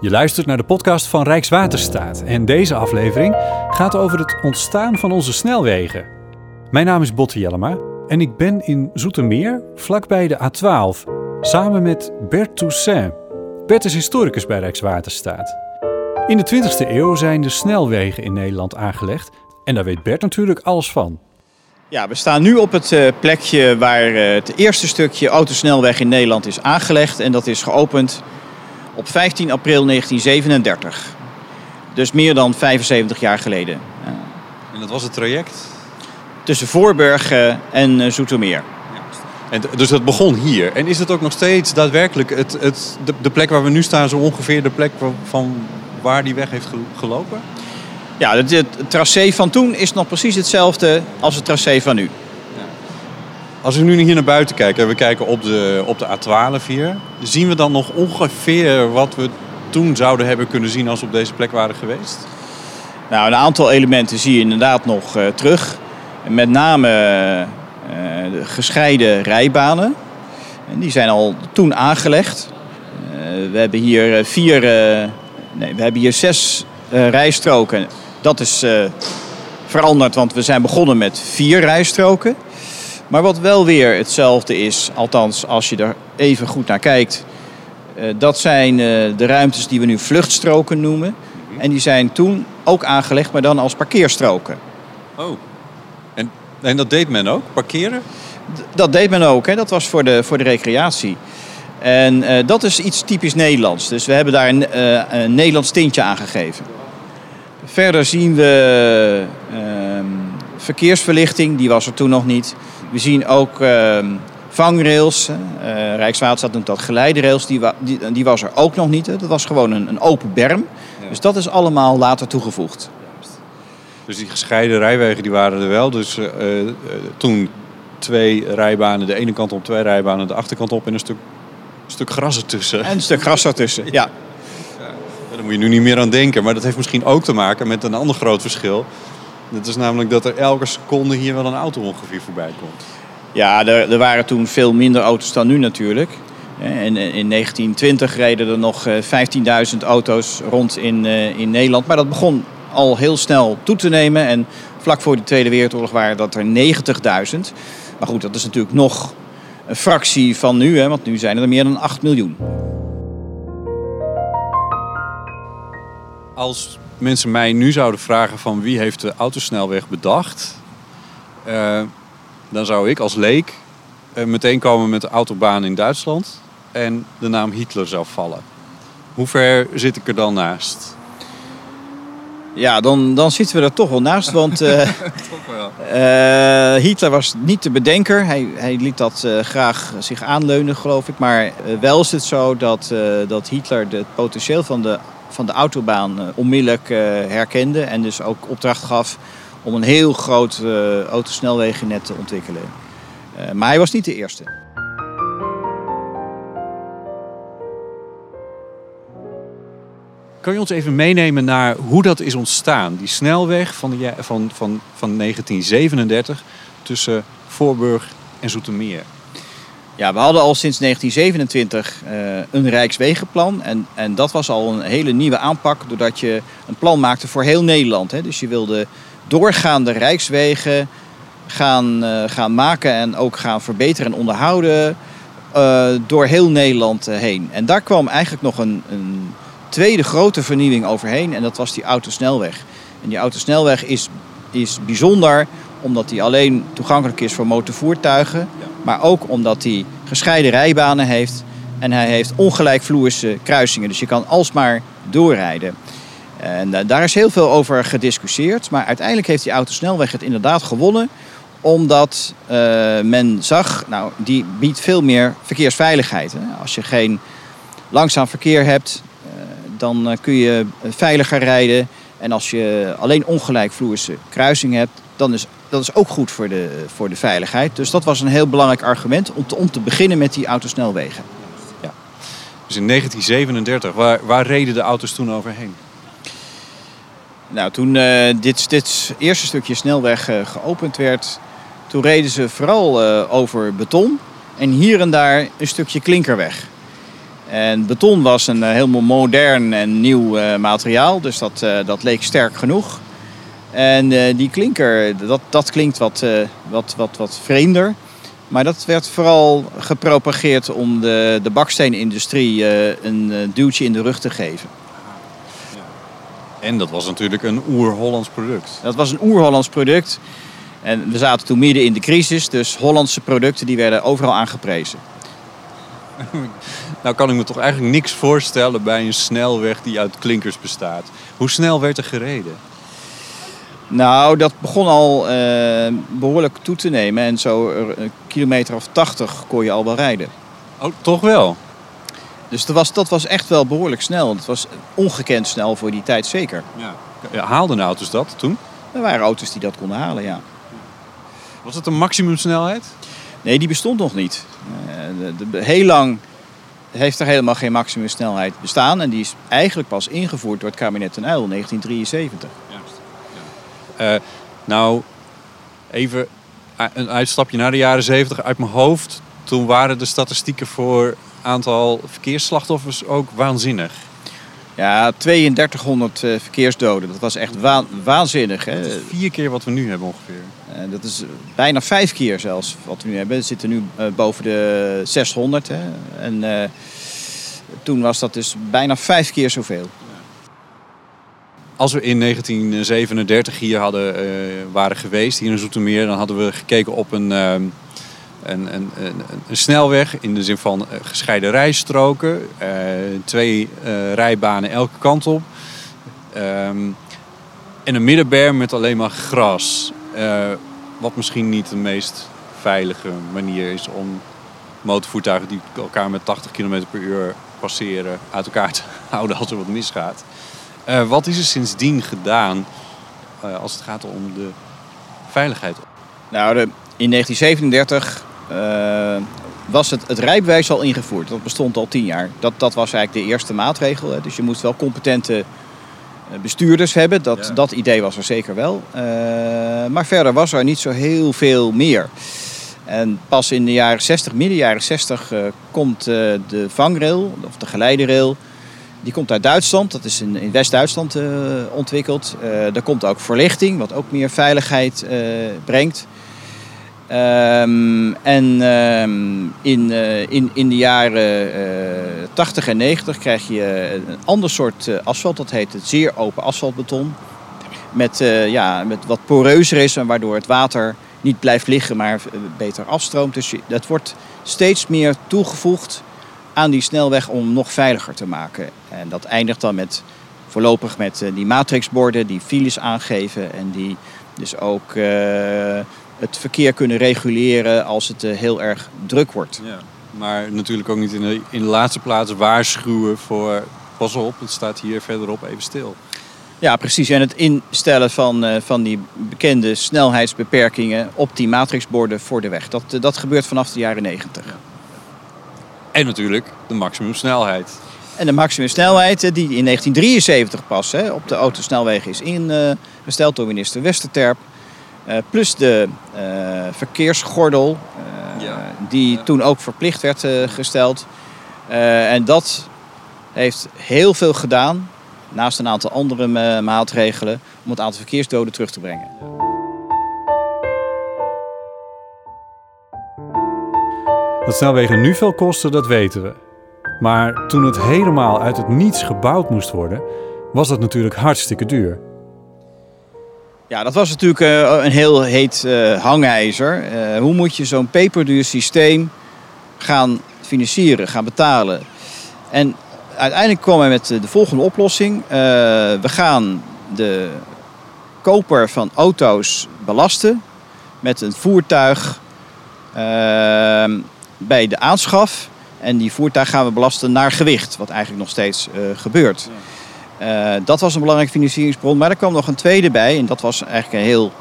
Je luistert naar de podcast van Rijkswaterstaat en deze aflevering gaat over het ontstaan van onze snelwegen. Mijn naam is Botte Jellema en ik ben in Zoetermeer, vlakbij de A12, samen met Bert Toussaint. Bert is historicus bij Rijkswaterstaat. In de 20e eeuw zijn de snelwegen in Nederland aangelegd en daar weet Bert natuurlijk alles van. Ja, we staan nu op het eh, plekje waar eh, het eerste stukje autosnelweg in Nederland is aangelegd. En dat is geopend op 15 april 1937. Dus meer dan 75 jaar geleden. En dat was het traject? Tussen Voorburg eh, en eh, Zoetermeer. En dus dat begon hier. En is het ook nog steeds daadwerkelijk het, het, de, de plek waar we nu staan, zo ongeveer de plek van waar die weg heeft gel- gelopen? Ja, het, het tracé van toen is nog precies hetzelfde als het tracé van nu. Als we nu hier naar buiten kijken en we kijken op de, op de A12 hier, zien we dan nog ongeveer wat we toen zouden hebben kunnen zien als we op deze plek waren geweest? Nou, een aantal elementen zie je inderdaad nog eh, terug. Met name eh, de gescheiden rijbanen. En die zijn al toen aangelegd. Eh, we hebben hier vier, nee, we hebben hier zes rijstroken. Dat is veranderd, want we zijn begonnen met vier rijstroken. Maar wat wel weer hetzelfde is, althans als je er even goed naar kijkt, eh, dat zijn eh, de ruimtes die we nu vluchtstroken noemen. En die zijn toen ook aangelegd, maar dan als parkeerstroken. Oh. En, en dat deed men ook, parkeren? D- Dat deed men ook, hè? dat was voor de, voor de recreatie. En eh, dat is iets typisch Nederlands. Dus we hebben daar een, een Nederlands tintje aan gegeven. Verder zien we verkeersverlichting, die was er toen nog niet. We zien ook ehm, vangrails. Eh, Rijkswaterstaat noemt dat geleiderails. Die, wa- die, die was er ook nog niet. Hè. Dat was gewoon een, een open berm. Ja. Dus dat is allemaal later toegevoegd. Dus die gescheiden rijwegen die waren er wel. Dus eh, eh, toen twee rijbanen, de ene kant op, twee rijbanen de achterkant op en een stuk, stuk gras ertussen. En een stuk gras ertussen. Ja. Daar moet je nu niet meer aan denken. Maar dat heeft misschien ook te maken met een ander groot verschil. Dat is namelijk dat er elke seconde hier wel een auto ongeveer voorbij komt. Ja, er, er waren toen veel minder auto's dan nu natuurlijk. En in 1920 reden er nog eh, 15.000 auto's rond in, eh, in Nederland. Maar dat begon al heel snel toe te nemen. En vlak voor de Tweede Wereldoorlog waren dat er 90.000. Maar goed, dat is natuurlijk nog een fractie van nu. Hè, want nu zijn er meer dan 8 miljoen. Als mensen mij nu zouden vragen van wie heeft de autosnelweg bedacht... eh, dan zou ik als leek eh, meteen komen met de autobaan in Duitsland... en de naam Hitler zou vallen. Hoe ver zit ik er dan naast? Ja, dan, dan zitten we er toch wel naast. Want eh, Toch wel. Eh, Hitler was niet de bedenker. Hij, hij liet dat eh, graag zich aanleunen, geloof ik. Maar wel is het zo dat, dat Hitler het potentieel van de, van de autobaan onmiddellijk herkende. En dus ook opdracht gaf om een heel groot autosnelwegennet te ontwikkelen. Maar hij was niet de eerste. Kan je ons even meenemen naar hoe dat is ontstaan? Die snelweg van, de, van, van, van 1937 tussen Voorburg en Zoetermeer. Ja, we hadden al sinds 1927 eh, een Rijkswegenplan. En, en dat was al een hele nieuwe aanpak, doordat je een plan maakte voor heel Nederland. Hè. Dus je wilde doorgaande Rijkswegen gaan, eh, gaan maken en ook gaan verbeteren en onderhouden eh, door heel Nederland heen. En daar kwam eigenlijk nog een, een tweede grote vernieuwing overheen en dat was die autosnelweg. En die autosnelweg is, is bijzonder omdat die alleen toegankelijk is voor motorvoertuigen, maar ook omdat hij gescheiden rijbanen heeft en hij heeft ongelijkvloerse kruisingen. Dus je kan alsmaar doorrijden. En eh, daar is heel veel over gediscussieerd, maar uiteindelijk heeft die autosnelweg het inderdaad gewonnen omdat eh, men zag, nou, die biedt veel meer verkeersveiligheid. Hè. Als je geen langzaam verkeer hebt, dan eh, kun je veiliger rijden. En als je alleen ongelijkvloerse kruisingen hebt, dan is dat is ook goed voor de, voor de veiligheid. Dus dat was een heel belangrijk argument om te, om te beginnen met die autosnelwegen. Dus in 1937, waar, waar reden de auto's toen overheen? Nou, toen eh, dit, dit eerste stukje snelweg eh, geopend werd, toen reden ze vooral eh, over beton en hier en daar een stukje klinkerweg. En beton was een uh, heel modern en nieuw uh, materiaal, dus dat, uh, dat leek sterk genoeg. En die klinker, dat, dat klinkt wat, wat, wat, wat vreemder. Maar dat werd vooral gepropageerd om de, de baksteenindustrie een duwtje in de rug te geven. En dat was natuurlijk een oer-Hollands product. Dat was een oer-Hollands product. En we zaten toen midden in de crisis, dus Hollandse producten die werden overal aangeprezen. nou kan ik me toch eigenlijk niks voorstellen bij een snelweg die uit klinkers bestaat. Hoe snel werd er gereden? Nou, dat begon al uh, behoorlijk toe te nemen. En zo een kilometer of 80 kon je al wel rijden. Oh, toch wel? Dus dat was, dat was echt wel behoorlijk snel. Het was ongekend snel voor die tijd, zeker. Ja. Ja, haalden auto's dat toen? Er waren auto's die dat konden halen, ja. Was het een maximumsnelheid? Nee, die bestond nog niet. Uh, de, de, heel lang heeft er helemaal geen maximumsnelheid bestaan. En die is eigenlijk pas ingevoerd door het kabinet ten Uyl in 1973. Juist. Ja. Uh, nou, even een uitstapje naar de jaren 70 uit mijn hoofd. Toen waren de statistieken voor aantal verkeersslachtoffers ook waanzinnig. Ja, 3200 uh, verkeersdoden. Dat was echt waanzinnig. Hè? Vier keer wat we nu hebben ongeveer. Uh, dat is bijna vijf keer zelfs wat we nu hebben. We zitten nu uh, boven de 600. Hè? En eh, toen was dat dus bijna vijf keer zoveel. Als we in 1937 hier hadden, waren geweest, hier in Zoetermeer, dan hadden we gekeken op een ehm, een, een, een, een, snelweg in de zin van eh, gescheiden rijstroken. Twee rijbanen elke kant op. Um, en een middenberm met alleen maar gras. Uh, wat misschien niet de meest veilige manier is om motorvoertuigen die elkaar met 80 km per uur passeren uit elkaar te houden als er wat misgaat. wat is er sindsdien gedaan als het gaat om de veiligheid? Nou, de, in 1937 uh, was het, het rijbewijs al ingevoerd. Dat bestond al tien jaar. Dat, dat was eigenlijk de eerste maatregel. Hè. Dus je moest wel competente eh, bestuurders hebben. Dat, dat idee was er zeker wel. Uh, maar verder was er niet zo heel veel meer. En pas in de jaren 60, midden jaren 60, uh, komt de vangrail, of de geleiderail. Die komt uit Duitsland, dat is in, in West-Duitsland ontwikkeld. er komt ook verlichting, wat ook meer veiligheid brengt. Um, en um, in, uh, in, in de jaren uh, eh, 80 en 90 krijg je een ander soort uh, asfalt. Dat heet het zeer open asfaltbeton. Met, ja, met wat poreuzer is en waardoor het water niet blijft liggen, maar beter afstroomt. Dus dat wordt steeds meer toegevoegd aan die snelweg om nog veiliger te maken. En dat eindigt dan met, voorlopig met die matrixborden die files aangeven en die dus ook het verkeer kunnen reguleren als het eh, heel erg druk wordt. Ja, maar natuurlijk ook niet in de, in de laatste plaats waarschuwen voor pas op, het staat hier verderop even stil. Ja, precies. En het instellen van, uh, van die bekende snelheidsbeperkingen op die matrixborden voor de weg. Dat, uh, dat gebeurt vanaf de jaren 90. Ja. En natuurlijk de maximumsnelheid. En de maximumsnelheid die in 1973 pas hè, op de autosnelwegen is ingesteld door minister Westerterp. Uh, plus de uh, verkeersgordel, uh, ja. die ja. toen ook verplicht werd gesteld. en dat heeft heel veel gedaan, naast een aantal andere maatregelen, om het aantal verkeersdoden terug te brengen. Dat snelwegen nu veel kosten, dat weten we. Maar toen het helemaal uit het niets gebouwd moest worden, was dat natuurlijk hartstikke duur. Ja, dat was natuurlijk uh, een heel heet uh, hangijzer. Uh, hoe moet je zo'n peperduur systeem gaan financieren, gaan betalen? En uiteindelijk kwam hij met de volgende oplossing. we gaan de koper van auto's belasten met een voertuig ehm, bij de aanschaf. En die voertuig gaan we belasten naar gewicht, wat eigenlijk nog steeds gebeurt. Uh, dat was een belangrijke financieringsbron. Maar er kwam nog een tweede bij. En dat was eigenlijk een heel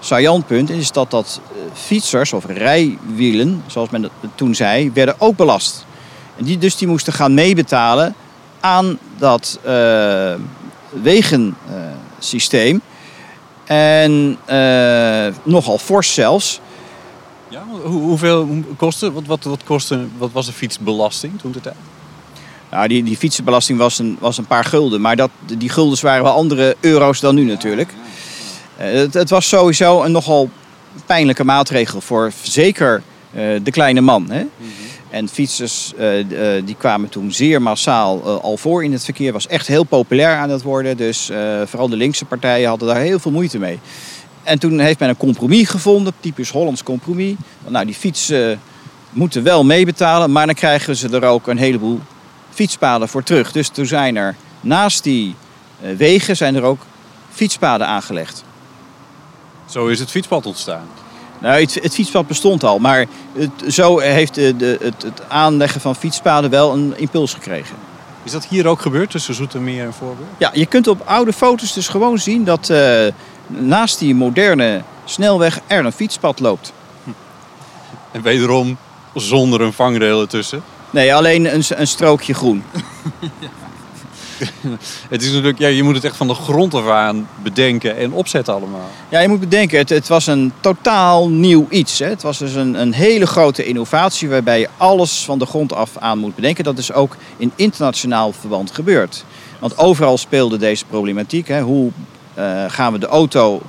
saillant punt. Is dat dat uh, fietsers of rijwielen, zoals men dat toen zei, werden ook belast. En die, dus die moesten gaan meebetalen aan dat uh, wegensysteem. en nogal fors zelfs. Ja, hoe, hoeveel kostte, wat, wat, wat, kostte, wat was de fietsbelasting toen de tijd? Nou, die, die fietsenbelasting was een, was een paar gulden. Maar dat, die guldens waren wel andere euro's dan nu natuurlijk. Eh, het, het was sowieso een nogal pijnlijke maatregel voor zeker eh, de kleine man. Hè? En fietsers eh, die kwamen toen zeer massaal al voor in het verkeer. Was echt heel populair aan het worden. Dus vooral de linkse partijen hadden daar heel veel moeite mee. En toen heeft men een compromis gevonden, typisch Hollands compromis. Nou, die fietsen moeten wel meebetalen, maar dan krijgen ze er ook een heleboel fietspaden voor terug. Dus toen zijn er naast die eh, wegen zijn er ook fietspaden aangelegd. Zo is het fietspad ontstaan. Nou, het, het fietspad bestond al, maar het, zo heeft de, de, het, het aanleggen van fietspaden wel een impuls gekregen. Is dat hier ook gebeurd tussen Zoetermeer en Voorburg? Ja, je kunt op oude foto's dus gewoon zien dat eh, naast die moderne snelweg er een fietspad loopt. En wederom zonder een vangrail ertussen. Nee, alleen een, een strookje groen. Het is natuurlijk, ja, je moet het echt van de grond af aan bedenken en opzetten allemaal. Ja, je moet bedenken, het, het was een totaal nieuw iets. Hè. Het was dus een, een hele grote innovatie waarbij je alles van de grond af aan moet bedenken. Dat is ook in internationaal verband gebeurd. Want overal speelde deze problematiek. Hè. Hoe eh, gaan we de auto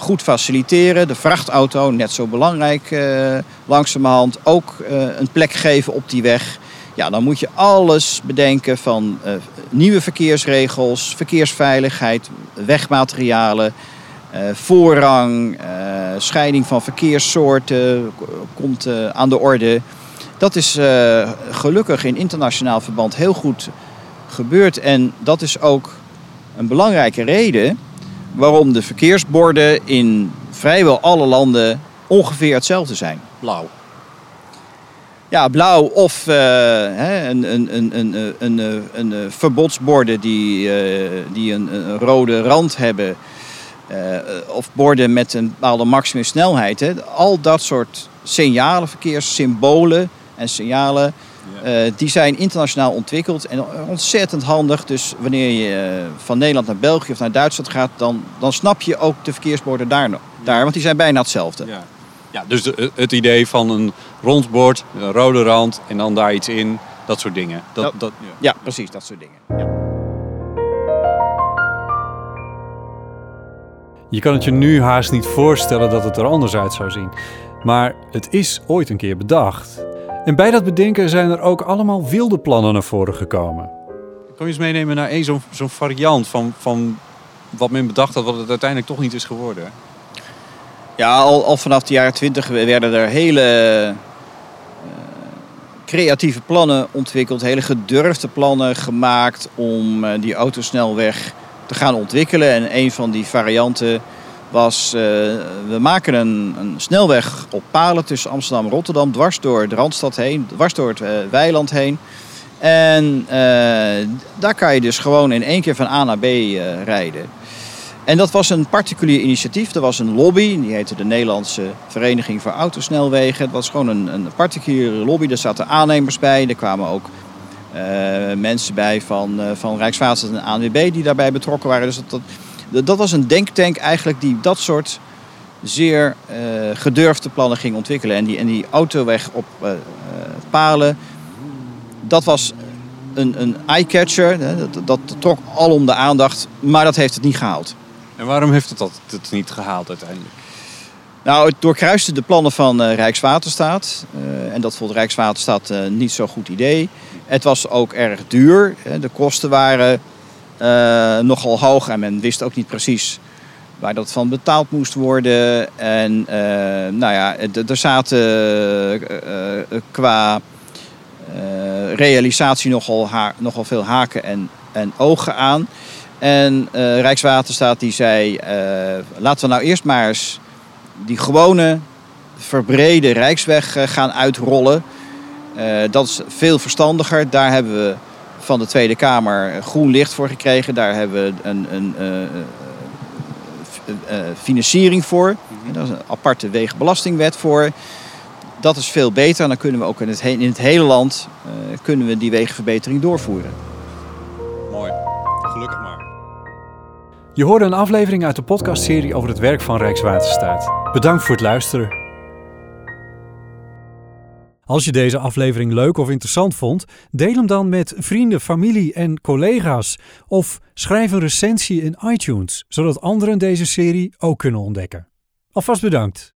goed faciliteren? De vrachtauto, net zo belangrijk eh, langzamerhand, ook eh, een plek geven op die weg. Ja, dan moet je alles bedenken van eh, nieuwe verkeersregels, verkeersveiligheid, wegmaterialen, eh, voorrang, scheiding van verkeerssoorten komt aan de orde. Dat is gelukkig in internationaal verband heel goed gebeurd. En dat is ook een belangrijke reden waarom de verkeersborden in vrijwel alle landen ongeveer hetzelfde zijn. Blauw. Ja, blauw of eh, een, een, een, een, een, een, verbodsborden die, eh, die een, rode rand hebben. Eh, of borden met een bepaalde maximum snelheid. Al dat soort signalen, verkeerssymbolen en signalen eh, die zijn internationaal ontwikkeld en ontzettend handig. Dus wanneer je eh, van Nederland naar België of naar Duitsland gaat, dan, dan snap je ook de verkeersborden daar, nog- daar want die zijn bijna hetzelfde. Ja. Ja, dus de- het idee van een rond bord, een rode rand en dan daar iets in, dat soort dingen. Dat, Ja. dat, Ja, precies, dat soort dingen. Ja. Je kan het je nu haast niet voorstellen dat het er anders uit zou zien. Maar het is ooit een keer bedacht. En bij dat bedenken zijn er ook allemaal wilde plannen naar voren gekomen. Kan je eens meenemen naar één zo'n zo'n variant van, van wat men bedacht had, wat het uiteindelijk toch niet is geworden? Ja, al, al vanaf de jaren twintig werden er hele eh, creatieve plannen ontwikkeld, hele gedurfde plannen gemaakt om eh, die autosnelweg te gaan ontwikkelen. En een van die varianten was, eh, we maken een, een snelweg op palen tussen Amsterdam en Rotterdam, dwars door de Randstad heen, dwars door het eh, weiland heen. En eh, daar kan je dus gewoon in één keer van A naar B rijden. En dat was een particulier initiatief. Er was een lobby, die heette de Nederlandse Vereniging voor Autosnelwegen. Het was gewoon een, een particuliere lobby. Daar zaten aannemers bij. Er kwamen ook mensen bij van, van Rijkswaterstaat en ANWB die daarbij betrokken waren. Dus dat, dat was een denktank eigenlijk die dat soort zeer eh, gedurfde plannen ging ontwikkelen. En die, en die autoweg op eh, palen, dat was een, een eye-catcher. hè. Dat, dat trok alom de aandacht, maar dat heeft het niet gehaald. En waarom heeft het dat het niet gehaald uiteindelijk? Nou, het doorkruiste de plannen van Rijkswaterstaat. En dat vond Rijkswaterstaat niet zo'n goed idee. Het was ook erg duur. hè. De kosten waren nogal hoog en men wist ook niet precies waar dat van betaald moest worden. En eh, nou ja, er zaten eh, eh, qua eh, realisatie nogal, nogal veel haken en, en ogen aan. En eh, Rijkswaterstaat die zei, eh, laten we nou eerst maar eens die gewone verbrede Rijksweg eh, gaan uitrollen. Eh, dat is veel verstandiger. Daar hebben we van de Tweede Kamer groen licht voor gekregen. Daar hebben we een, een eh, eh, f- eh, financiering voor. Daar is een aparte wegenbelastingwet voor. Dat is veel beter. En dan kunnen we ook in het, he- in het hele land eh, kunnen we die wegenverbetering doorvoeren. Mooi. Gelukkig maar. Je hoorde een aflevering uit de podcastserie over het werk van Rijkswaterstaat. Bedankt voor het luisteren. Als je deze aflevering leuk of interessant vond, deel hem dan met vrienden, familie en collega's. Of schrijf een recensie in iTunes, zodat anderen deze serie ook kunnen ontdekken. Alvast bedankt.